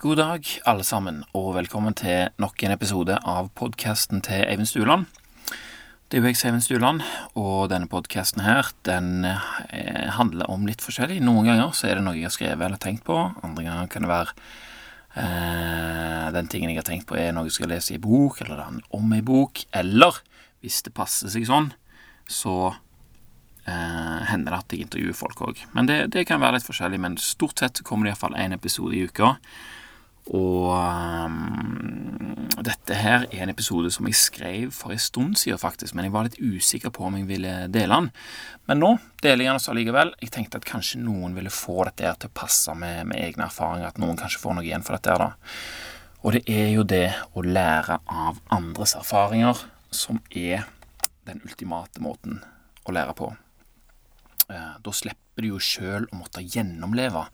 God dag, alle sammen, og velkommen til nok en episode av podkasten til Eivind Stuland. Det er jo jeg som er Eivind Stuland, og denne podkasten her, den eh, handler om litt forskjellig. Noen ganger så er det noe jeg har skrevet eller tenkt på, andre ganger kan det være eh, den tingen jeg har tenkt på, er noe jeg skal lese i bok, eller det handler om ei bok, eller hvis det passer seg sånn, så eh, hender det at jeg intervjuer folk òg. Men det, det, kan være litt forskjellig, men stort sett kommer det iallfall én episode i uka. Og um, dette her er en episode som jeg skrev for en stund siden, faktisk, men jeg var litt usikker på om jeg ville dele den. Men nå deler jeg den allikevel. Jeg tenkte at kanskje noen ville få dette her til å passe med, med egne erfaringer, at noen kanskje får noe igjen for dette her, da. Og det er jo det å lære av andres erfaringer som er den ultimate måten å lære på. Eh, da slipper du jo sjøl å måtte gjennomleve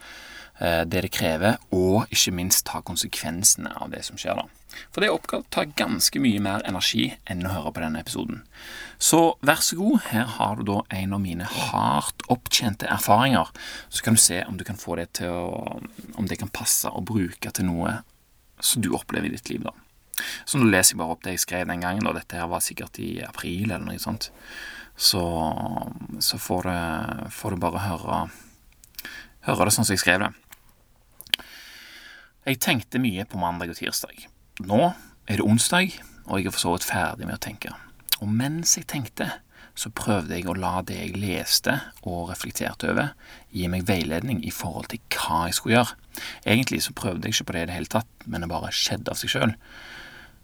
Eh, det det krever, og ikke minst ta konsekvensene av det som skjer da. For det opptar ganske mye mer energi enn å høre på denne episoden. Så vær så god, her har du da en av mine hardt opptjente erfaringer. Så kan du se om du kan få det til å Om det kan passe å bruke til noe som du opplever i ditt liv, da. Så nå leser jeg bare opp det jeg skrev den gangen, og dette her var sikkert i april eller noe sånt. Så, så får, du, får du bare høre, høre det sånn som jeg skrev det. Jeg tenkte mye på mandag og tirsdag. Nå er det onsdag, og jeg er for så vidt ferdig med å tenke. Og mens jeg tenkte, så prøvde jeg å la det jeg leste og reflekterte over, gi meg veiledning i forhold til hva jeg skulle gjøre. Egentlig så prøvde jeg ikke på det i det hele tatt, men det bare skjedde av seg sjøl.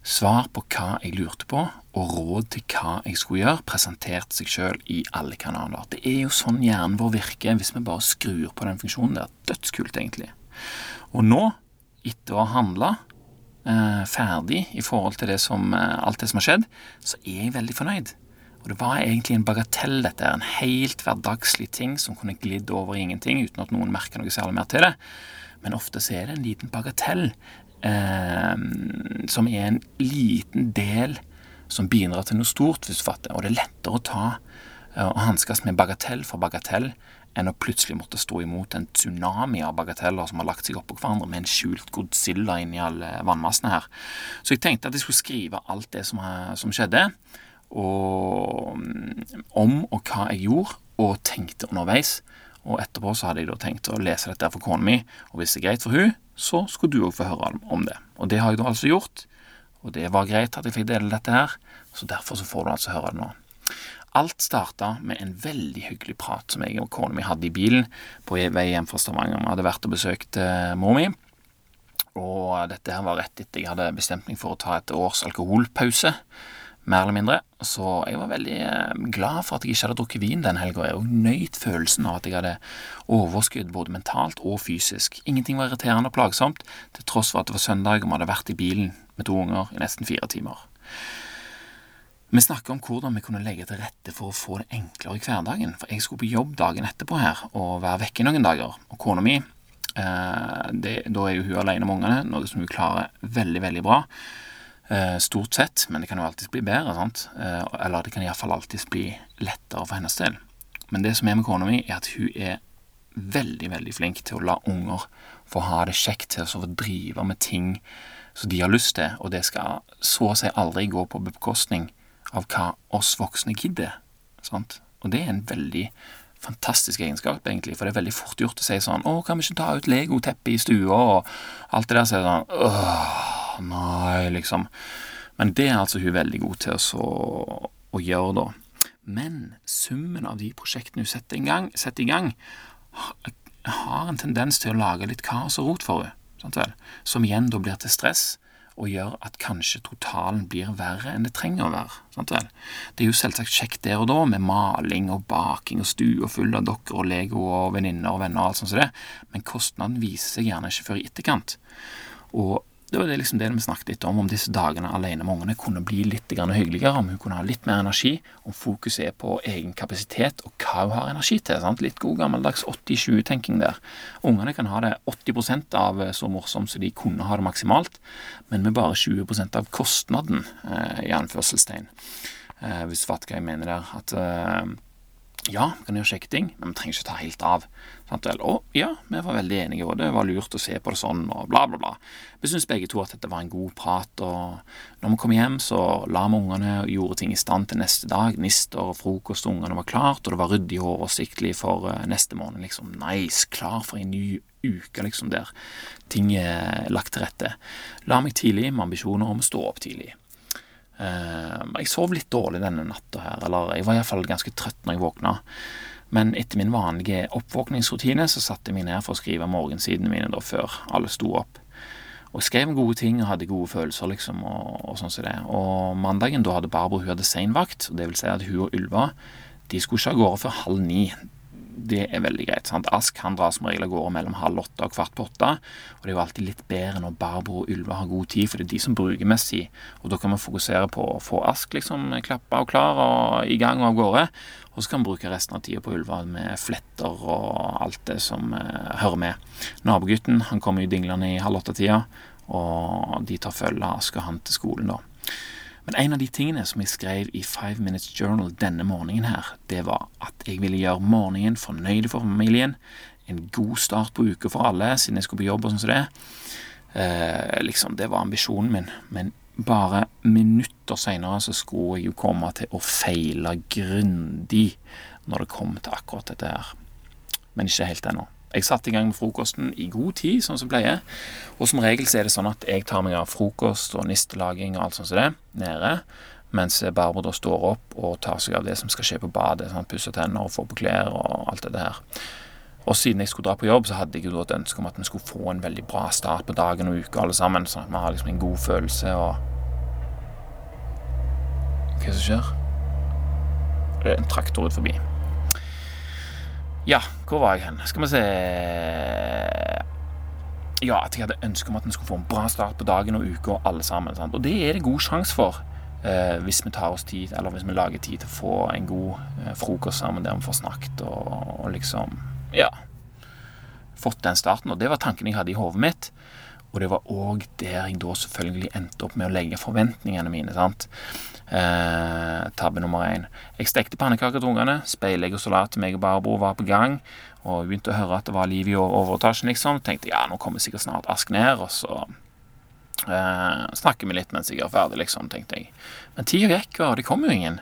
Svar på hva jeg lurte på, og råd til hva jeg skulle gjøre, presenterte seg sjøl i alle kanaler. Det er jo sånn hjernen vår virker hvis vi bare skrur på den funksjonen. Det er dødskult, egentlig. Og nå etter å ha handla eh, ferdig i forhold til det som, eh, alt det som har skjedd, så er jeg veldig fornøyd. Og det var egentlig en bagatell, dette en helt hverdagslig ting som kunne glidd over i ingenting uten at noen merker noe særlig mer til det. Men ofte så er det en liten bagatell som er en liten del som bidrar til noe stort, hvis du fatter. Og det er lettere å ta eh, og hanskes med bagatell for bagatell enn å plutselig måtte stå imot en tsunami av bagateller som har lagt seg oppå hverandre med en skjult Godzilla inni alle vannmassene her. Så jeg tenkte at jeg skulle skrive alt det som, som skjedde, og, mm, om og hva jeg gjorde, og tenkte underveis. Og etterpå så hadde jeg da tenkt å lese dette for kona mi, og hvis det er greit for hun, så skulle du òg få høre om det. Og det har jeg da altså gjort, og det var greit at jeg fikk dele dette her, så derfor så får du altså høre det nå. Alt starta med en veldig hyggelig prat som jeg og kona mi hadde i bilen på vei hjem fra Stavanger. Vi hadde vært og besøkt uh, mor mi, og dette her var rett etter jeg hadde bestemt meg for å ta et års alkoholpause, mer eller mindre. Så jeg var veldig uh, glad for at jeg ikke hadde drukket vin den helga, og nøyt følelsen av at jeg hadde overskudd både mentalt og fysisk. Ingenting var irriterende og plagsomt, til tross for at det var søndag og vi hadde vært i bilen med to unger i nesten fire timer. Vi snakka om hvordan vi kunne legge til rette for å få det enklere i hverdagen. For jeg skulle på jobb dagen etterpå her og være vekke noen dager. Og kona mi, eh, det, da er jo hun alene med ungene, noe som hun klarer veldig, veldig bra. Eh, stort sett, men det kan jo alltids bli bedre. sant? Eh, eller det kan iallfall alltids bli lettere for hennes del. Men det som er med kona mi, er at hun er veldig, veldig flink til å la unger få ha det kjekt til å drive med ting som de har lyst til, og det skal så å si aldri gå på bekostning av hva oss voksne gidder. Sant? Og det er en veldig fantastisk egenskap, egentlig, for det er veldig fort gjort å si sånn 'Å, kan vi ikke ta ut legoteppet i stua?' og alt det der. Så er det sånn Åh, nei, liksom. Men det er altså hun veldig god til å, å gjøre, da. Men summen av de prosjektene hun setter i gang, setter i gang har en tendens til å lage litt kaos og rot for henne, som igjen da blir til stress og gjør at kanskje totalen blir verre enn det trenger å være. Det er jo selvsagt kjekt der og da, med maling og baking og stua full av dokker og Lego og venninner og venner og alt sånt som det, men kostnaden viser seg gjerne ikke før i etterkant. Og det var liksom det vi snakket litt om, om disse dagene alene med ungene kunne bli litt hyggeligere, om hun kunne ha litt mer energi, om fokuset er på egen kapasitet og hva hun har energi til. Sant? Litt god gammeldags 80-20-tenking der. Ungene kan ha det 80% av så morsomt som de kunne ha det maksimalt, men med bare 20% av kostnaden, eh, i anførselstegn. Eh, hvis du fatter hva jeg mener der. At eh, ja, vi kan gjøre kjekke ting, men vi trenger ikke ta helt av. Sant vel? Og ja, vi var veldig enige, og det var lurt å se på det sånn, og bla, bla, bla. Vi syntes begge to at dette var en god prat, og når vi kom hjem, så la vi ungene og gjorde ting i stand til neste dag. Nister og frokost, og ungene var klart, og det var ryddig og oversiktlig for uh, neste måned. Liksom nice, klar for en ny uke, liksom, der ting er lagt til rette. La meg tidlig med ambisjoner om å stå opp tidlig. Uh, jeg sov litt dårlig denne natta her, eller jeg var iallfall ganske trøtt når jeg våkna. Men etter min vanlige oppvåkningsrutine så satte jeg meg ned for å skrive morgensidene mine da før alle sto opp. Og jeg skrev gode ting og hadde gode følelser, liksom, og, og sånn som det. Og mandagen, da hadde Barbro hun hadde seinvakt, det vil si at hun og Ylva de skulle ikke av gårde før halv ni det er veldig greit. sant? Ask han drar som regel av gårde mellom halv åtte og kvart på åtte. Og det er jo alltid litt bedre når Barbro og Ylva har god tid, for det er de som bruker mest tid. Og da kan vi fokusere på å få Ask liksom klappa og klar og i gang og av gårde. Og så kan vi bruke resten av tida på Ylva med fletter og alt det som eh, hører med. Nabogutten han kommer jo dinglende i halv åtte-tida, og de tar følge av Ask og han til skolen da. Men en av de tingene som jeg skrev i Five Minutes Journal denne morgenen her, det var at jeg ville gjøre morgenen fornøyd for familien. En god start på uka for alle, siden jeg skulle på jobb og sånn som det. Eh, liksom, Det var ambisjonen min. Men bare minutter seinere så skulle jeg jo komme til å feile grundig når det kom til akkurat dette her. Men ikke helt ennå. Jeg satte i gang med frokosten i god tid, sånn som pleier. Og som regel så er det sånn at jeg tar meg av frokost og nistelaging og alt sånt som det, nede. Mens Barbro da står opp og tar seg av det som skal skje på badet. Sånn, Pusser tenner og få på klær og alt det der. Og siden jeg skulle dra på jobb, så hadde jeg jo et ønske om at vi skulle få en veldig bra start på dagen og uka alle sammen. Sånn at vi har liksom en god følelse og Hva er det som skjer? Det er en traktor ut forbi. Ja, hvor var jeg hen? Skal vi se Ja, at jeg hadde ønske om at vi skulle få en bra start på dagen og uka, alle sammen. Sant? Og det er det god sjanse for eh, hvis vi tar oss tid, eller hvis vi lager tid til å få en god eh, frokost sammen der vi får snakket og, og liksom Ja. Fått den starten. Og det var tanken jeg hadde i hodet mitt. Og det var òg der jeg da selvfølgelig endte opp med å legge forventningene mine. sant? Eh, tabbe nummer én. Jeg stekte pannekaker til ungene. Speilegg og salat til meg og Barbro var på gang. Og vi begynte å høre at det var liv i overetasjen, liksom. Tenkte ja, nå kommer sikkert snart Ask ned, og så eh, snakker vi litt mens jeg er ferdig, liksom, tenkte jeg. Men tida gikk, og det kom jo ingen.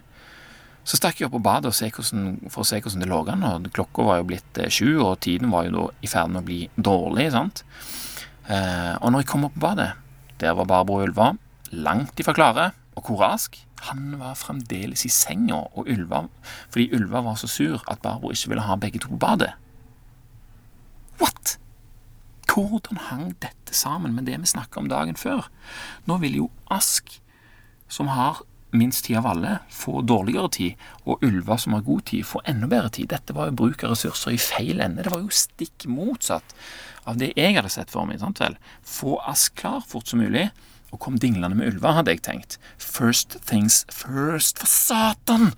Så stakk jeg opp på badet for å se hvordan det lå an. og Klokka var jo blitt eh, sju, og tiden var jo da i ferd med å bli dårlig. sant? Eh, og når jeg kom opp på badet, der var Barbro og Ulva, langt ifra klare. Og hvor rask? Han var fremdeles i senga, og Ulva, fordi Ulva var så sur at Barbro ikke ville ha begge to på badet. What? Hvordan hang dette sammen med det vi snakka om dagen før? Nå vil jo Ask, som har minst tid av alle, få dårligere tid, og ulver som har god tid, få enda bedre tid. Dette var jo bruk av ressurser i feil ende. Det var jo stikk motsatt av det jeg hadde sett for meg. sant vel? Få Ask klar fort som mulig og kom dinglende med ulver, hadde jeg tenkt. First things first, for satan!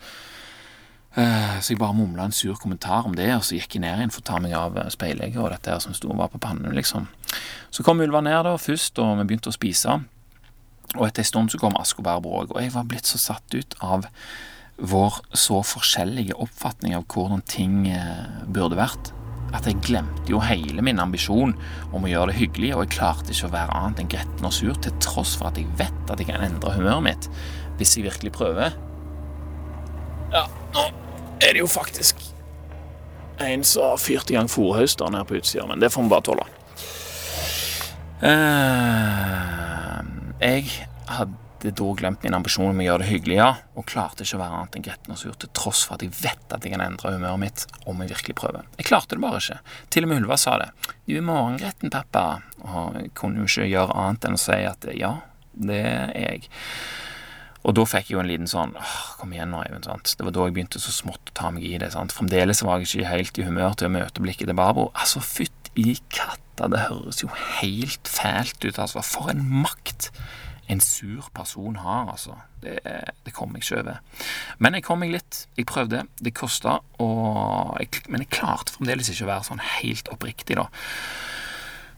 Uh, så jeg bare mumla en sur kommentar om det, og så gikk jeg ned igjen for å ta meg av eh, speilegget og dette her som sto og var på pannen, liksom. Så kom ulva ned da først, og vi begynte å spise. Og etter en stund så kom Asko og Barbro òg, og jeg var blitt så satt ut av vår så forskjellige oppfatning av hvordan ting uh, burde vært at jeg glemte jo hele min ambisjon om å gjøre det hyggelig, og jeg klarte ikke å være annet enn gretten og sur, til tross for at jeg vet at jeg kan endre humøret mitt hvis jeg virkelig prøver. Ja, nå er det jo faktisk en som har fyrt i gang fòrhøsteren nede på utsida, men det får vi bare tåle. Uh, jeg hadde da glemt min ambisjon om å gjøre det hyggelig, ja, og klarte ikke å være annet enn gretten og sur, til tross for at jeg vet at jeg kan endre humøret mitt om jeg virkelig prøver. Jeg klarte det bare ikke. Til og med Ulva sa det. 'Du er morgengretten, pappa', og jeg kunne jo ikke gjøre annet enn å si at ja, det er jeg. Og da fikk jeg jo en liten sånn åh, Kom igjen nå, Eivind. sant? Det var da jeg begynte så smått å ta meg i det. sant? Fremdeles var jeg ikke helt i humør til å møte blikket til Barbro. Altså, fytt i katta, det høres jo helt fælt ut, altså. For en makt en sur person har, altså. Det, det kom jeg ikke over. Men jeg kom meg litt. Jeg prøvde. Det kosta, men jeg klarte fremdeles ikke å være sånn helt oppriktig, da.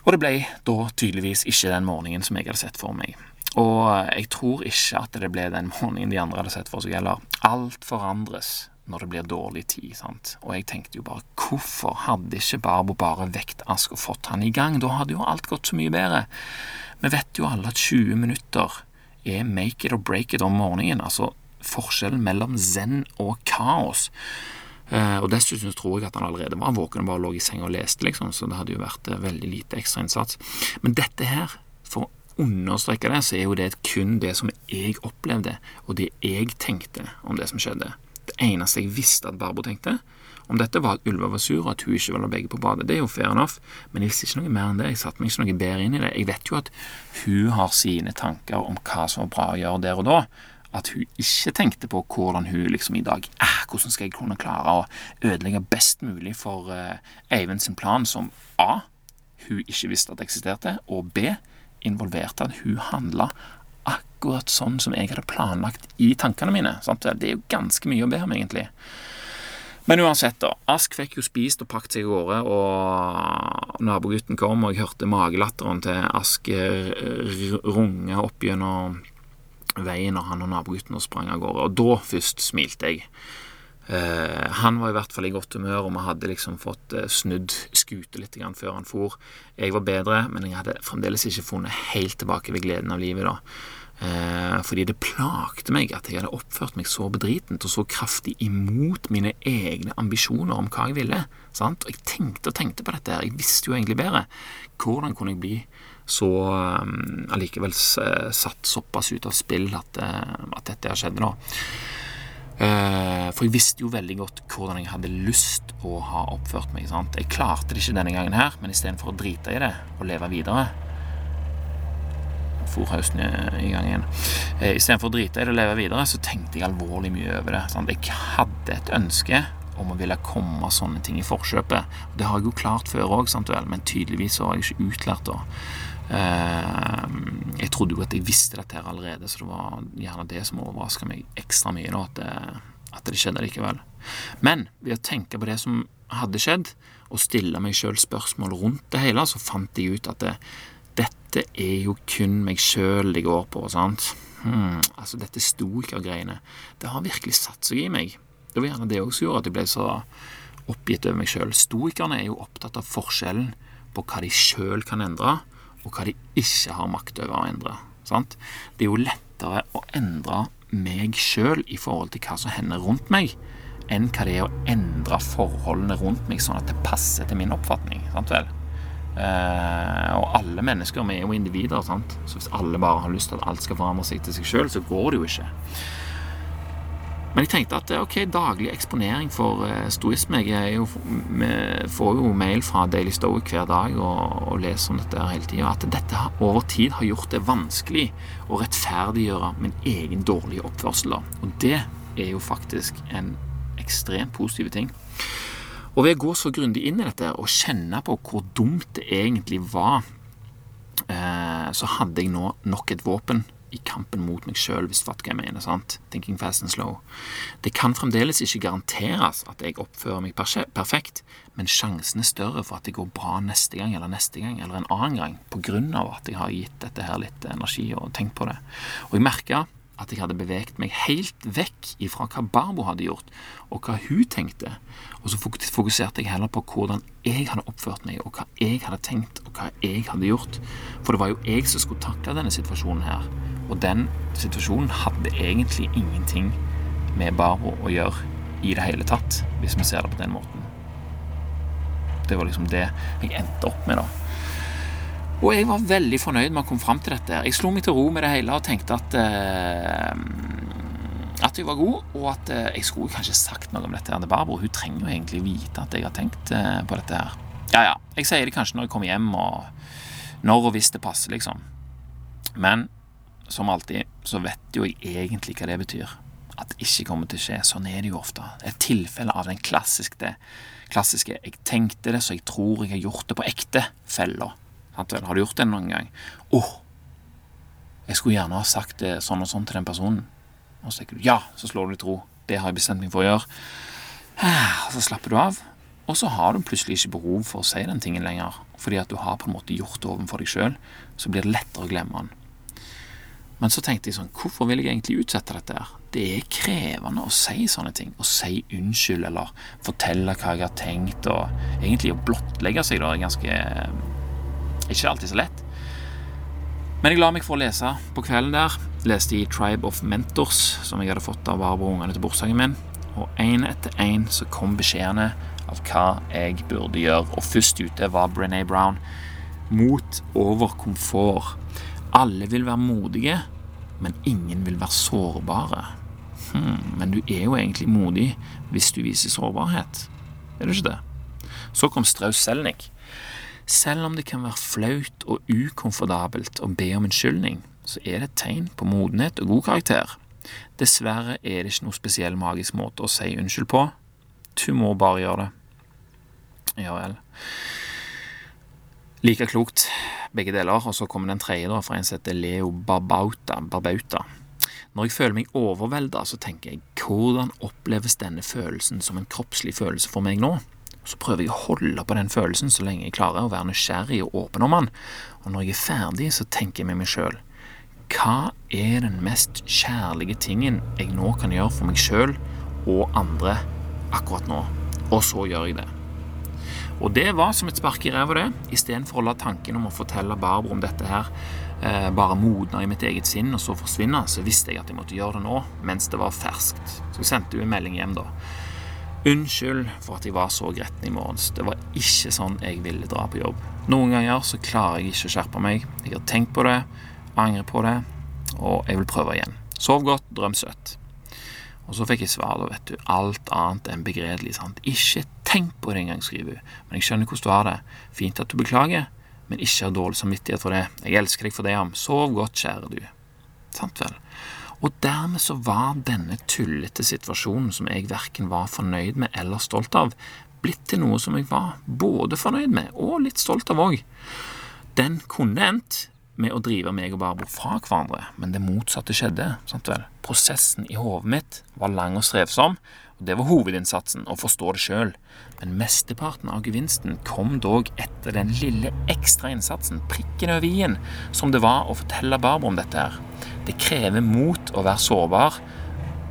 Og det ble da tydeligvis ikke den morgenen som jeg hadde sett for meg. Og jeg tror ikke at det ble den morgenen de andre hadde sett for seg heller. Alt forandres når det blir dårlig tid. sant? Og jeg tenkte jo bare hvorfor hadde ikke Barbo bare vekt Ask og fått han i gang? Da hadde jo alt gått så mye bedre. Vi vet jo alle at 20 minutter er make it or break it om morgenen. Altså forskjellen mellom zen og kaos. Uh, og Dessuten tror jeg at han allerede var våken og bare lå i senga og leste, liksom, så det hadde jo vært uh, veldig lite ekstrainnsats. Men dette her, for å understreke det, så er jo det kun det som jeg opplevde, og det jeg tenkte om det som skjedde. Det eneste jeg visste at Barbro tenkte om dette, var at Ulva var sur, og at hun ikke ville ha begge på badet. Det er jo fair enough, men jeg visste ikke noe mer enn det. Jeg satte meg ikke noe bedre inn i det. Jeg vet jo at hun har sine tanker om hva som var bra å gjøre der og da. At hun ikke tenkte på hvordan hun liksom i dag eh, Hvordan skal jeg kunne klare å ødelegge best mulig for eh, Eivind sin plan, som A. Hun ikke visste at det eksisterte, og B. involverte at hun handla akkurat sånn som jeg hadde planlagt i tankene mine. Sant? Det er jo ganske mye å be om, egentlig. Men uansett, da. Ask fikk jo spist og pakket seg av gårde, og nabogutten kom, og jeg hørte magelatteren til Ask runge opp gjennom veien når han og nabogutten sprang av gårde. Og da først smilte jeg. Uh, han var i hvert fall i godt humør, og vi hadde liksom fått uh, snudd skute litt før han for. Jeg var bedre, men jeg hadde fremdeles ikke funnet helt tilbake ved gleden av livet. da. Uh, fordi det plagte meg at jeg hadde oppført meg så bedritent og så kraftig imot mine egne ambisjoner om hva jeg ville. Sant? Og jeg tenkte og tenkte på dette her. Jeg visste jo egentlig bedre. Hvordan kunne jeg bli så allikevel satt såpass ut av spill at, at dette skjedde, da. Uh, for jeg visste jo veldig godt hvordan jeg hadde lyst å ha oppført meg. Sant? Jeg klarte det ikke denne gangen her, men istedenfor å drite i det og leve videre i gang igjen. Uh, istedenfor å drite i det og leve videre, så tenkte jeg alvorlig mye over det. Sant? Jeg hadde et ønske om å ville komme sånne ting i forkjøpet. Det har jeg jo klart før òg, men tydeligvis har jeg ikke utlært da. Uh, jeg trodde jo at jeg visste dette her allerede, så det var gjerne det som overraska meg ekstra mye. Da, at, det, at det skjedde likevel. Men ved å tenke på det som hadde skjedd, og stille meg sjøl spørsmål rundt det hele, så fant jeg ut at det, dette er jo kun meg sjøl det går på. sant? Hmm, altså Dette stoikergreiene, det har virkelig satt seg i meg. Det var gjerne det òg som gjorde at jeg ble så oppgitt over meg sjøl. Stoikerne er jo opptatt av forskjellen på hva de sjøl kan endre, og hva de ikke har makt over å endre. Sant? Det er jo lettere å endre meg sjøl i forhold til hva som hender rundt meg, enn hva det er å endre forholdene rundt meg sånn at det passer til min oppfatning. Sant vel? Eh, og alle mennesker vi er jo individer, sant? så hvis alle bare har lyst til at alt skal forandre seg til seg sjøl, så går det jo ikke. Men jeg tenkte at ok, daglig eksponering for uh, stoisme Jeg får jo mail fra Daily Stoic hver dag og, og leser om dette hele tida. At dette over tid har gjort det vanskelig å rettferdiggjøre min egen dårlige oppførsel. Og det er jo faktisk en ekstremt positiv ting. Og ved å gå så grundig inn i dette og kjenne på hvor dumt det egentlig var, uh, så hadde jeg nå nok et våpen i kampen mot meg sjøl, hvis du fatter hva jeg mener. sant? Thinking fast and slow. Det kan fremdeles ikke garanteres at jeg oppfører meg perfekt, men sjansen er større for at det går bra neste gang eller neste gang eller en annen gang, på grunn av at jeg har gitt dette her litt energi og tenkt på det. Og jeg merka at jeg hadde beveget meg helt vekk ifra hva Barbo hadde gjort, og hva hun tenkte. Og så fokuserte jeg heller på hvordan jeg hadde oppført meg, og hva jeg hadde tenkt, og hva jeg hadde gjort. For det var jo jeg som skulle takle denne situasjonen her. Og den situasjonen hadde egentlig ingenting med Barbo å gjøre i det hele tatt, hvis vi ser det på den måten. Det var liksom det jeg endte opp med, da. Og jeg var veldig fornøyd med å komme fram til dette. Jeg slo meg til ro med det hele og tenkte at eh, at jeg var god, og at eh, jeg skulle kanskje sagt noe om dette til Barbro. Hun trenger jo egentlig vite at jeg har tenkt eh, på dette her. Ja, ja, jeg sier det kanskje når jeg kommer hjem, og når og hvis det passer, liksom. Men som alltid så vet jo jeg egentlig hva det betyr. At det ikke kommer til å skje. Sånn er det jo ofte. Et tilfelle av den klassiske, klassiske 'jeg tenkte det, så jeg tror jeg har gjort det på ekte'-fella. Har du gjort det noen gang? 'Å, oh, jeg skulle gjerne ha sagt det sånn og sånn til den personen. Og så tenker du ja, så slår du litt ro. Det har jeg bestemt meg for å gjøre. Ah, så slapper du av. Og så har du plutselig ikke behov for å si den tingen lenger. Fordi at du har på en måte gjort det overfor deg sjøl. Så blir det lettere å glemme den. Men så tenkte jeg sånn, hvorfor vil jeg egentlig utsette dette her? Det er krevende å si sånne ting. Å si unnskyld eller fortelle hva jeg har tenkt, og egentlig å blottlegge seg da er ganske Ikke alltid så lett. Men jeg la meg for å lese på kvelden der. Leste i Tribe of Mentors, som jeg hadde fått av Barbro og ungene til bursdagen min. Og én etter én så kom beskjedene av hva jeg burde gjøre. Og først ute var Brené Brown. Mot over komfort. Alle vil være modige, men ingen vil være sårbare. Hmm, men du er jo egentlig modig hvis du viser sårbarhet. Er du ikke det? Så kom Strauss Selnik. Selv om det kan være flaut og ukomfortabelt å be om unnskyldning, så er det et tegn på modenhet og god karakter. Dessverre er det ikke noe spesiell magisk måte å si unnskyld på. Du må bare gjøre det. Ja vel. Like klokt, begge deler. Og så kommer den tredje da, fra en som heter Leo Barbauta. Barbauta. Når jeg føler meg overvelda, så tenker jeg hvordan oppleves denne følelsen som en kroppslig følelse for meg nå? Så prøver jeg å holde på den følelsen så lenge jeg klarer å være nysgjerrig og åpen om den. Og når jeg er ferdig, så tenker jeg med meg sjøl hva er den mest kjærlige tingen jeg nå kan gjøre for meg sjøl og andre akkurat nå? Og så gjør jeg det. Og det var som et spark i ræva, det. Istedenfor å la tanken om å fortelle Barbro om dette her eh, bare modne i mitt eget sinn og så forsvinne, så visste jeg at jeg måtte gjøre det nå, mens det var ferskt. Så jeg sendte hun en melding hjem da. Unnskyld for at jeg var så gretten i morges. Det var ikke sånn jeg ville dra på jobb. Noen ganger så klarer jeg ikke å skjerpe meg. Jeg har tenkt på det, angrer på det, og jeg vil prøve igjen. Sov godt, drøm søtt. Og så fikk jeg svar, da, vet du. Alt annet enn begredelig. sant? Ikke tenk på det engang, skriver hun. Men jeg skjønner hvordan du har det. Fint at du beklager, men ikke har dårlig samvittighet for det. Jeg elsker deg for det, Ham. Sov godt, kjære du. Sant vel? Og dermed så var denne tullete situasjonen, som jeg verken var fornøyd med eller stolt av, blitt til noe som jeg var både fornøyd med og litt stolt av òg. Den kunne endt med å drive meg og Barbro fra hverandre, men det motsatte skjedde. sant vel? Prosessen i hodet mitt var lang og strevsom, og det var hovedinnsatsen, å forstå det sjøl. Men mesteparten av gevinsten kom dog etter den lille ekstra innsatsen, prikken over i-en, som det var å fortelle Barbro om dette her. Det krever mot å være sårbar,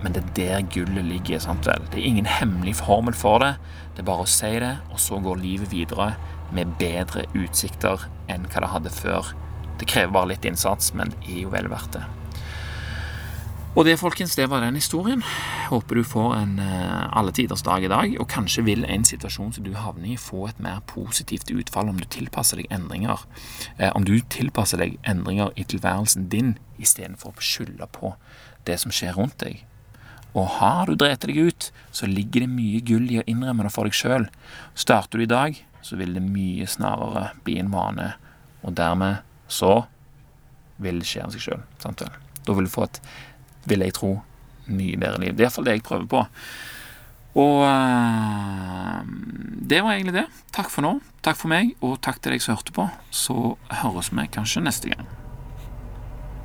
men det er der gullet ligger. sant vel? Det er ingen hemmelig formel for det. Det er bare å si det, og så går livet videre med bedre utsikter enn hva det hadde før det krever bare litt innsats, men det er jo vel verdt det. Og det, folkens, det var den historien. Håper du får en uh, alle tiders dag i dag, og kanskje vil en situasjon som du havner i, få et mer positivt utfall om du tilpasser deg endringer. Uh, om du tilpasser deg endringer i tilværelsen din istedenfor å skylde på det som skjer rundt deg. Og har du drept deg ut, så ligger det mye gull i å innrømme det for deg sjøl. Starter du i dag, så vil det mye snarere bli en vane, og dermed så vil det skje av seg sjøl. Da vil du få et, vil jeg tro, mye bedre liv. Det er iallfall det jeg prøver på. Og uh, det var egentlig det. Takk for nå. Takk for meg, og takk til deg som hørte på. Så høres vi kanskje neste gang.